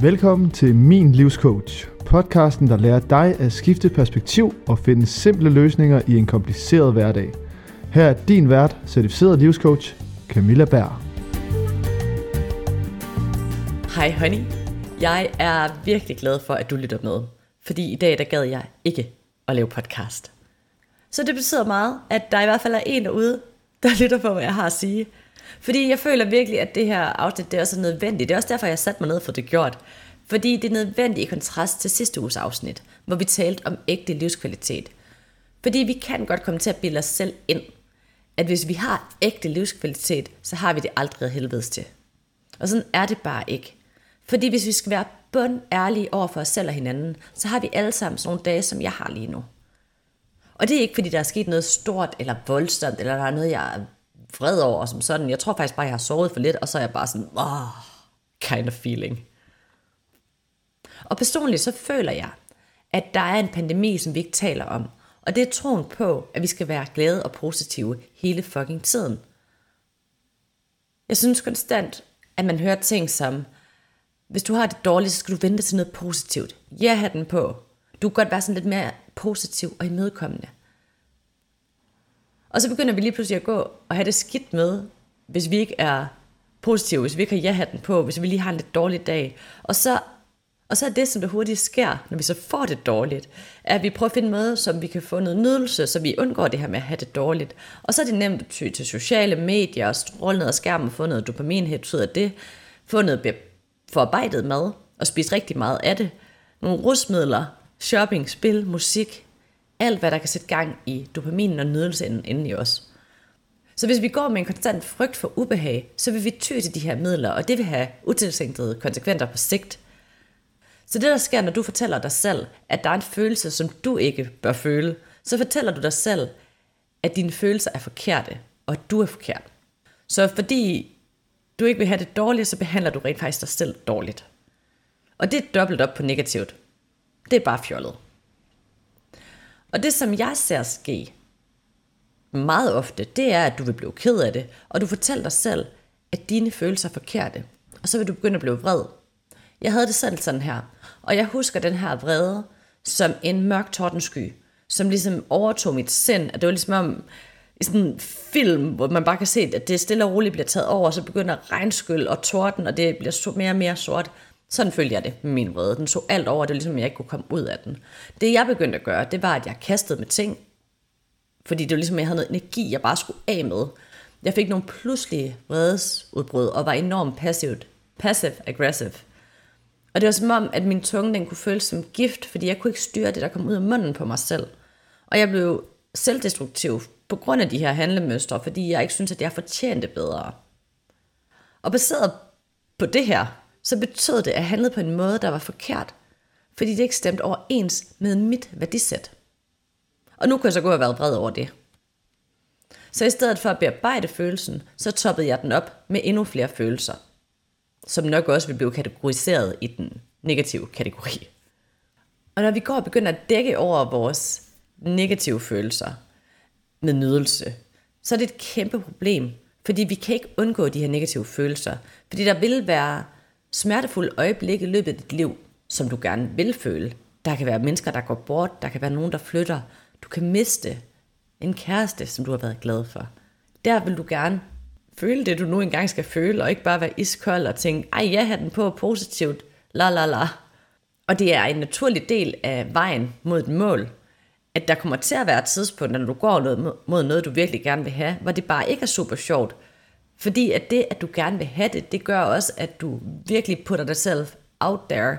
Velkommen til Min Livscoach, podcasten, der lærer dig at skifte perspektiv og finde simple løsninger i en kompliceret hverdag. Her er din vært, certificeret livscoach, Camilla Berg. Hej honey. Jeg er virkelig glad for, at du lytter med, fordi i dag der gad jeg ikke at lave podcast. Så det betyder meget, at der i hvert fald er en derude, der lytter på, hvad jeg har at sige. Fordi jeg føler virkelig, at det her afsnit det er også nødvendigt. Det er også derfor, jeg satte mig ned for det gjort. Fordi det er nødvendigt i kontrast til sidste uges afsnit, hvor vi talte om ægte livskvalitet. Fordi vi kan godt komme til at bilde os selv ind, at hvis vi har ægte livskvalitet, så har vi det aldrig helvedes til. Og sådan er det bare ikke. Fordi hvis vi skal være bund ærlige over for os selv og hinanden, så har vi alle sammen sådan nogle dage, som jeg har lige nu. Og det er ikke, fordi der er sket noget stort eller voldsomt, eller der er noget, jeg er vred over som sådan. Jeg tror faktisk bare, jeg har sovet for lidt, og så er jeg bare sådan, oh, kind of feeling. Og personligt så føler jeg, at der er en pandemi, som vi ikke taler om. Og det er troen på, at vi skal være glade og positive hele fucking tiden. Jeg synes konstant, at man hører ting som, hvis du har det dårligt, så skal du vente til noget positivt. Ja, have den på. Du kan godt være sådan lidt mere positiv og imødekommende. Og så begynder vi lige pludselig at gå og have det skidt med, hvis vi ikke er positive, hvis vi ikke har ja-hatten på, hvis vi lige har en lidt dårlig dag. Og så, og så er det, som det hurtigt sker, når vi så får det dårligt, at vi prøver at finde en måde, som vi kan få noget nydelse, så vi undgår det her med at have det dårligt. Og så er det nemt at ty til sociale medier, og stråle ned ad skærmen og få noget dopaminhit ud af det, få noget forarbejdet mad, og spise rigtig meget af det, nogle rusmidler, shopping, spil, musik, alt hvad der kan sætte gang i dopaminen og nydelsen inden i os. Så hvis vi går med en konstant frygt for ubehag, så vil vi ty til de her midler, og det vil have utilsigtede konsekvenser på sigt. Så det der sker, når du fortæller dig selv, at der er en følelse, som du ikke bør føle, så fortæller du dig selv, at dine følelser er forkerte, og at du er forkert. Så fordi du ikke vil have det dårligt, så behandler du rent faktisk dig selv dårligt. Og det er dobbelt op på negativt. Det er bare fjollet. Og det, som jeg ser ske meget ofte, det er, at du vil blive ked af det, og du fortæller dig selv, at dine følelser er forkerte. Og så vil du begynde at blive vred. Jeg havde det selv sådan her, og jeg husker den her vrede som en mørk tordensky, som ligesom overtog mit sind, at det var ligesom om, i sådan en film, hvor man bare kan se, at det stille og roligt bliver taget over, og så begynder regnskyld og torden, og det bliver mere og mere sort. Sådan følte jeg det med min vrede. Den så alt over, det var ligesom, jeg ikke kunne komme ud af den. Det jeg begyndte at gøre, det var, at jeg kastede med ting, fordi det var ligesom, jeg havde noget energi, jeg bare skulle af med. Jeg fik nogle pludselige vredesudbrud, og var enormt passivt, passive-aggressive. Og det var som om, at min tunge den kunne føles som gift, fordi jeg kunne ikke styre det, der kom ud af munden på mig selv. Og jeg blev selvdestruktiv på grund af de her handlemønstre, fordi jeg ikke synes, at jeg fortjente bedre. Og baseret på det her, så betød det, at jeg handlede på en måde, der var forkert, fordi det ikke stemte overens med mit værdisæt. Og nu kunne jeg så gå og være vred over det. Så i stedet for at bearbejde følelsen, så toppede jeg den op med endnu flere følelser, som nok også vil blive kategoriseret i den negative kategori. Og når vi går og begynder at dække over vores negative følelser med nydelse, så er det et kæmpe problem, fordi vi kan ikke undgå de her negative følelser. Fordi der vil være smertefulde øjeblikke i løbet af dit liv, som du gerne vil føle. Der kan være mennesker, der går bort, der kan være nogen, der flytter. Du kan miste en kæreste, som du har været glad for. Der vil du gerne føle det, du nu engang skal føle, og ikke bare være iskold og tænke, ej, jeg har den på positivt, la la la. Og det er en naturlig del af vejen mod et mål, at der kommer til at være et tidspunkt, når du går mod noget, du virkelig gerne vil have, hvor det bare ikke er super sjovt, fordi at det, at du gerne vil have det, det gør også, at du virkelig putter dig selv out there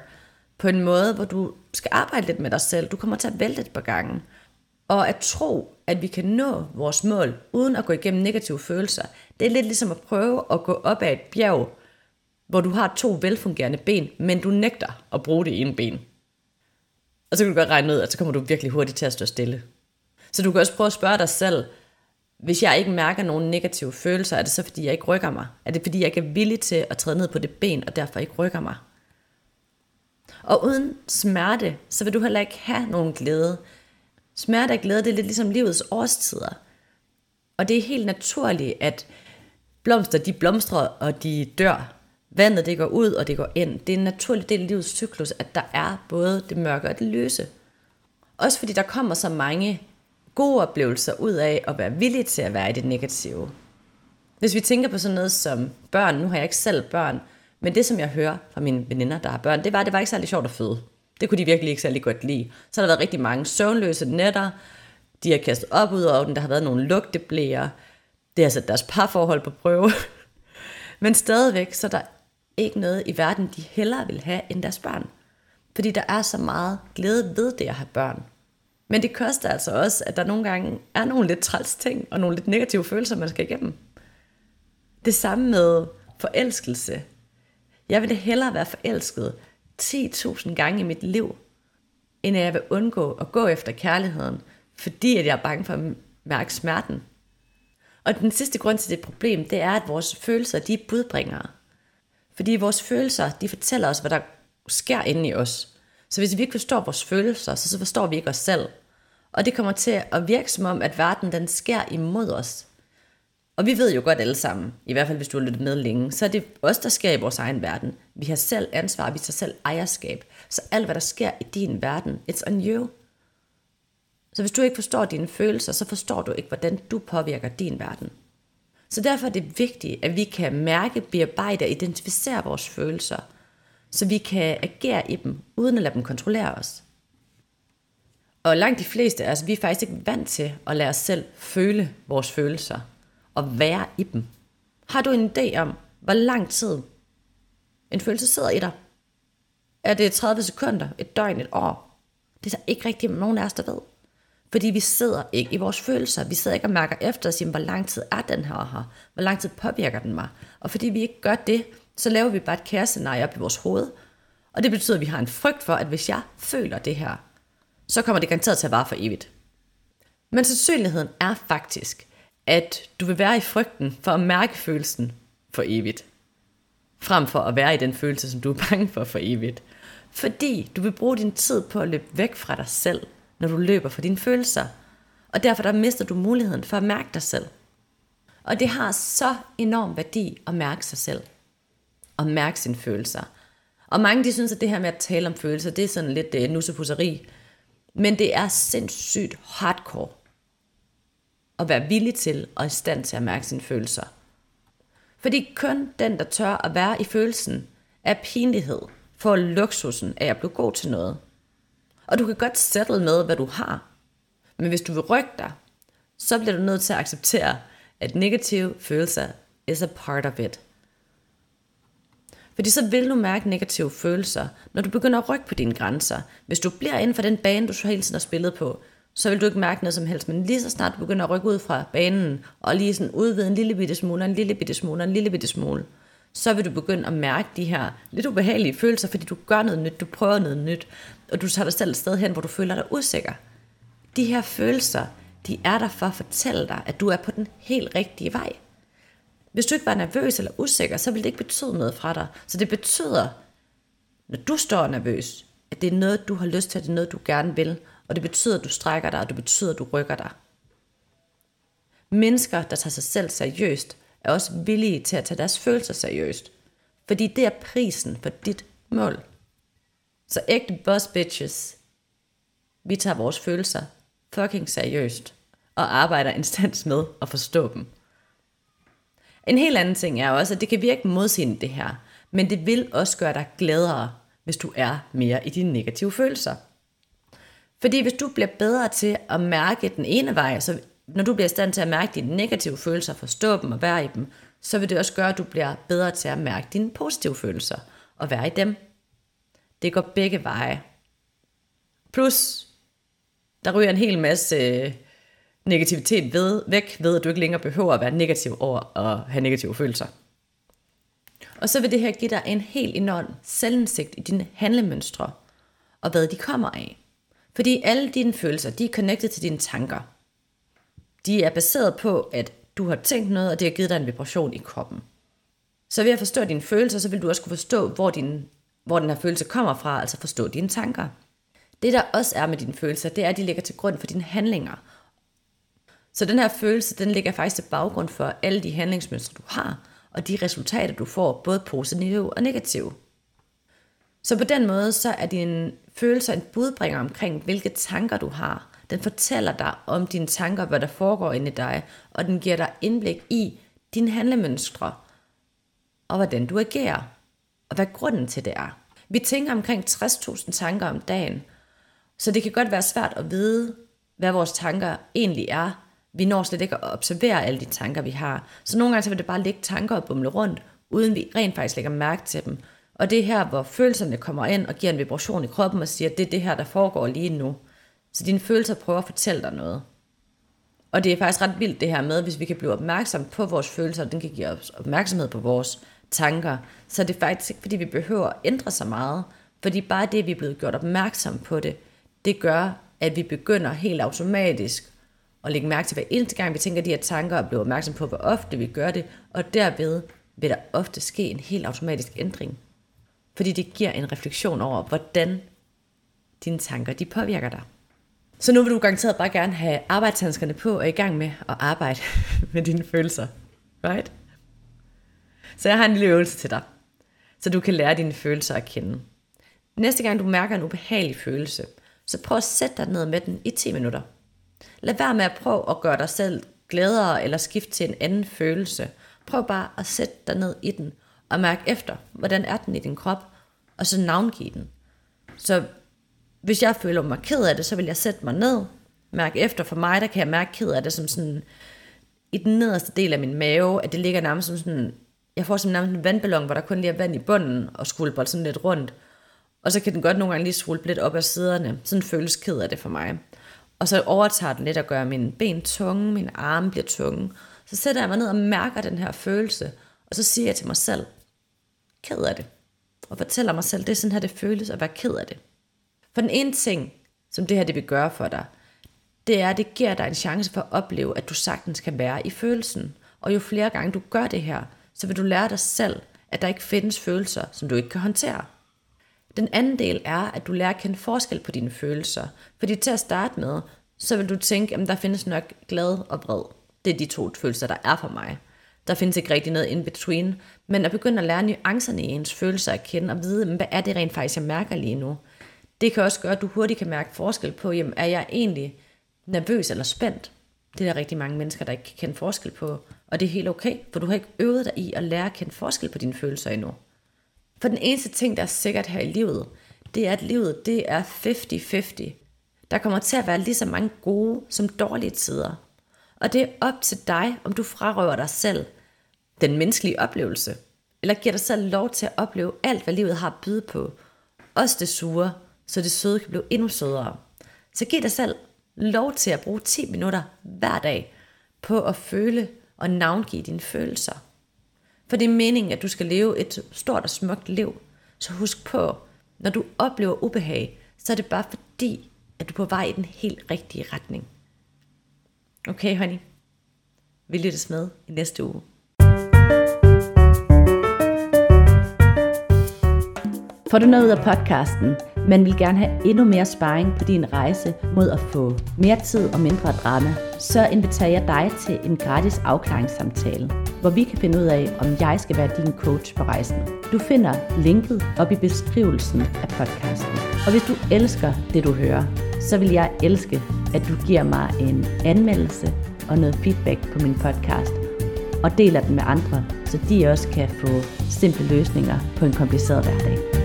på en måde, hvor du skal arbejde lidt med dig selv. Du kommer til at vælte et par gange. Og at tro, at vi kan nå vores mål, uden at gå igennem negative følelser, det er lidt ligesom at prøve at gå op ad et bjerg, hvor du har to velfungerende ben, men du nægter at bruge det ene ben. Og så kan du godt regne ud, at så kommer du virkelig hurtigt til at stå stille. Så du kan også prøve at spørge dig selv, hvis jeg ikke mærker nogen negative følelser, er det så fordi jeg ikke rykker mig? Er det fordi jeg ikke er villig til at træde ned på det ben, og derfor ikke rykker mig? Og uden smerte, så vil du heller ikke have nogen glæde. Smerte og glæde, det er lidt ligesom livets årstider. Og det er helt naturligt, at blomster, de blomstrer, og de dør. Vandet det går ud, og det går ind. Det er en naturlig del af livets cyklus, at der er både det mørke og det lyse. Også fordi der kommer så mange gode oplevelser ud af at være villig til at være i det negative. Hvis vi tænker på sådan noget som børn, nu har jeg ikke selv børn, men det som jeg hører fra mine veninder, der har børn, det var, at det var ikke særlig sjovt at føde. Det kunne de virkelig ikke særlig godt lide. Så har der været rigtig mange søvnløse nætter, de har kastet op ud over den, der har været nogle lugteblæer, det har sat deres parforhold på prøve. Men stadigvæk, så er der ikke noget i verden, de hellere vil have end deres børn. Fordi der er så meget glæde ved det at have børn. Men det koster altså også, at der nogle gange er nogle lidt træls ting, og nogle lidt negative følelser, man skal igennem. Det samme med forelskelse. Jeg ville hellere være forelsket 10.000 gange i mit liv, end jeg vil undgå at gå efter kærligheden, fordi at jeg er bange for at mærke smerten. Og den sidste grund til det problem, det er, at vores følelser, de er budbringere. Fordi vores følelser, de fortæller os, hvad der sker inde i os. Så hvis vi ikke forstår vores følelser, så, så forstår vi ikke os selv. Og det kommer til at virke som om, at verden den sker imod os. Og vi ved jo godt alle sammen, i hvert fald hvis du har lyttet med længe, så er det os, der sker i vores egen verden. Vi har selv ansvar, vi tager selv ejerskab. Så alt, hvad der sker i din verden, it's on you. Så hvis du ikke forstår dine følelser, så forstår du ikke, hvordan du påvirker din verden. Så derfor er det vigtigt, at vi kan mærke, bearbejde og identificere vores følelser, så vi kan agere i dem, uden at lade dem kontrollere os. Og langt de fleste af vi er faktisk ikke vant til at lade os selv føle vores følelser og være i dem. Har du en idé om, hvor lang tid en følelse sidder i dig? Er det 30 sekunder, et døgn, et år? Det er der ikke rigtig nogen af os, der ved. Fordi vi sidder ikke i vores følelser. Vi sidder ikke og mærker efter og siger, hvor lang tid er den her her? Hvor lang tid påvirker den mig? Og fordi vi ikke gør det, så laver vi bare et kærescenarie op i vores hoved. Og det betyder, at vi har en frygt for, at hvis jeg føler det her, så kommer det garanteret til at vare for evigt. Men sandsynligheden er faktisk, at du vil være i frygten for at mærke følelsen for evigt. Frem for at være i den følelse, som du er bange for for evigt. Fordi du vil bruge din tid på at løbe væk fra dig selv, når du løber fra dine følelser. Og derfor der mister du muligheden for at mærke dig selv. Og det har så enorm værdi at mærke sig selv. Og mærke sine følelser. Og mange de synes, at det her med at tale om følelser, det er sådan lidt øh, uh, nussepusseri. Men det er sindssygt hardcore at være villig til og i stand til at mærke sine følelser. Fordi kun den, der tør at være i følelsen af pinlighed, får luksusen af at blive god til noget. Og du kan godt settle med, hvad du har. Men hvis du vil rykke dig, så bliver du nødt til at acceptere, at negative følelser is a part of it. Fordi så vil du mærke negative følelser, når du begynder at rykke på dine grænser. Hvis du bliver inden for den bane, du så hele tiden har spillet på, så vil du ikke mærke noget som helst. Men lige så snart du begynder at rykke ud fra banen, og lige sådan udvide en lille bitte smule, en lille bitte smule, en lille bitte smule, så vil du begynde at mærke de her lidt ubehagelige følelser, fordi du gør noget nyt, du prøver noget nyt, og du tager dig selv et sted hen, hvor du føler dig usikker. De her følelser, de er der for at fortælle dig, at du er på den helt rigtige vej. Hvis du ikke var nervøs eller usikker, så vil det ikke betyde noget fra dig. Så det betyder, når du står nervøs, at det er noget, du har lyst til, at det er noget, du gerne vil, og det betyder, at du strækker dig, og det betyder, at du rykker dig. Mennesker, der tager sig selv seriøst, er også villige til at tage deres følelser seriøst. Fordi det er prisen for dit mål. Så ægte boss bitches, vi tager vores følelser fucking seriøst, og arbejder instans med at forstå dem. En helt anden ting er også, at det kan virke modsigende det her, men det vil også gøre dig gladere, hvis du er mere i dine negative følelser. Fordi hvis du bliver bedre til at mærke den ene vej, så når du bliver i stand til at mærke dine negative følelser, forstå dem og være i dem, så vil det også gøre, at du bliver bedre til at mærke dine positive følelser og være i dem. Det går begge veje. Plus, der ryger en hel masse øh, negativitet ved, væk ved, at du ikke længere behøver at være negativ over at have negative følelser. Og så vil det her give dig en helt enorm selvindsigt i dine handlemønstre, og hvad de kommer af. Fordi alle dine følelser, de er connected til dine tanker. De er baseret på, at du har tænkt noget, og det har givet dig en vibration i kroppen. Så ved at forstå dine følelser, så vil du også kunne forstå, hvor, din, hvor den her følelse kommer fra, altså forstå dine tanker. Det der også er med dine følelser, det er, at de ligger til grund for dine handlinger. Så den her følelse, den ligger faktisk til baggrund for alle de handlingsmønstre, du har, og de resultater, du får, både positive og negative. Så på den måde, så er din følelser en budbringer omkring, hvilke tanker du har. Den fortæller dig om dine tanker, hvad der foregår inde i dig, og den giver dig indblik i dine handlemønstre, og hvordan du agerer, og hvad grunden til det er. Vi tænker omkring 60.000 tanker om dagen, så det kan godt være svært at vide, hvad vores tanker egentlig er. Vi når slet ikke at observere alle de tanker, vi har. Så nogle gange så vil det bare ligge tanker og bumle rundt, uden vi rent faktisk lægger mærke til dem. Og det er her, hvor følelserne kommer ind og giver en vibration i kroppen og siger, at det er det her, der foregår lige nu. Så dine følelser prøver at fortælle dig noget. Og det er faktisk ret vildt det her med, hvis vi kan blive opmærksom på vores følelser, og den kan give os opmærksomhed på vores tanker, så er det faktisk ikke, fordi vi behøver at ændre så meget, fordi bare det, vi er blevet gjort opmærksom på det, det gør, at vi begynder helt automatisk og lægge mærke til hver eneste gang, vi tænker de her tanker, og bliver opmærksom på, hvor ofte vi gør det, og derved vil der ofte ske en helt automatisk ændring. Fordi det giver en refleksion over, hvordan dine tanker de påvirker dig. Så nu vil du garanteret bare gerne have arbejdshandskerne på og i gang med at arbejde med dine følelser. Right? Så jeg har en lille øvelse til dig, så du kan lære dine følelser at kende. Næste gang du mærker en ubehagelig følelse, så prøv at sætte dig ned med den i 10 minutter. Lad være med at prøve at gøre dig selv gladere eller skifte til en anden følelse. Prøv bare at sætte dig ned i den og mærk efter, hvordan er den i din krop, og så navngive den. Så hvis jeg føler mig ked af det, så vil jeg sætte mig ned, mærke efter. For mig, der kan jeg mærke ked af det som sådan, i den nederste del af min mave, at det ligger nærmest som sådan, jeg får som nærmest en vandballon, hvor der kun lige er vand i bunden, og skvulper sådan lidt rundt. Og så kan den godt nogle gange lige svulpe lidt op ad siderne. Sådan føles ked af det for mig. Og så overtager den lidt at gøre mine ben tunge, mine arme bliver tunge. Så sætter jeg mig ned og mærker den her følelse, og så siger jeg til mig selv, ked af det. Og fortæller mig selv, det er sådan her, det føles at være ked af det. For den ene ting, som det her det vil gøre for dig, det er, at det giver dig en chance for at opleve, at du sagtens kan være i følelsen. Og jo flere gange du gør det her, så vil du lære dig selv, at der ikke findes følelser, som du ikke kan håndtere. Den anden del er, at du lærer at kende forskel på dine følelser. Fordi til at starte med, så vil du tænke, at der findes nok glad og vred. Det er de to følelser, der er for mig. Der findes ikke rigtig noget in between. Men at begynde at lære nuancerne i ens følelser at kende, og vide, hvad er det rent faktisk, jeg mærker lige nu. Det kan også gøre, at du hurtigt kan mærke forskel på, jamen, er jeg egentlig nervøs eller spændt? Det er der rigtig mange mennesker, der ikke kan kende forskel på. Og det er helt okay, for du har ikke øvet dig i at lære at kende forskel på dine følelser endnu. For den eneste ting, der er sikkert her i livet, det er, at livet det er 50-50. Der kommer til at være lige så mange gode som dårlige tider. Og det er op til dig, om du frarøver dig selv den menneskelige oplevelse, eller giver dig selv lov til at opleve alt, hvad livet har at byde på, også det sure, så det søde kan blive endnu sødere. Så giv dig selv lov til at bruge 10 minutter hver dag på at føle og navngive dine følelser. For det er meningen, at du skal leve et stort og smukt liv. Så husk på, når du oplever ubehag, så er det bare fordi, at du er på vej i den helt rigtige retning. Okay, honey? Vi lyttes med i næste uge. Får du noget ud af podcasten, men vil gerne have endnu mere sparring på din rejse mod at få mere tid og mindre drama, så inviterer jeg dig til en gratis afklaringssamtale, hvor vi kan finde ud af, om jeg skal være din coach på rejsen. Du finder linket op i beskrivelsen af podcasten. Og hvis du elsker det, du hører, så vil jeg elske, at du giver mig en anmeldelse og noget feedback på min podcast, og deler den med andre, så de også kan få simple løsninger på en kompliceret hverdag.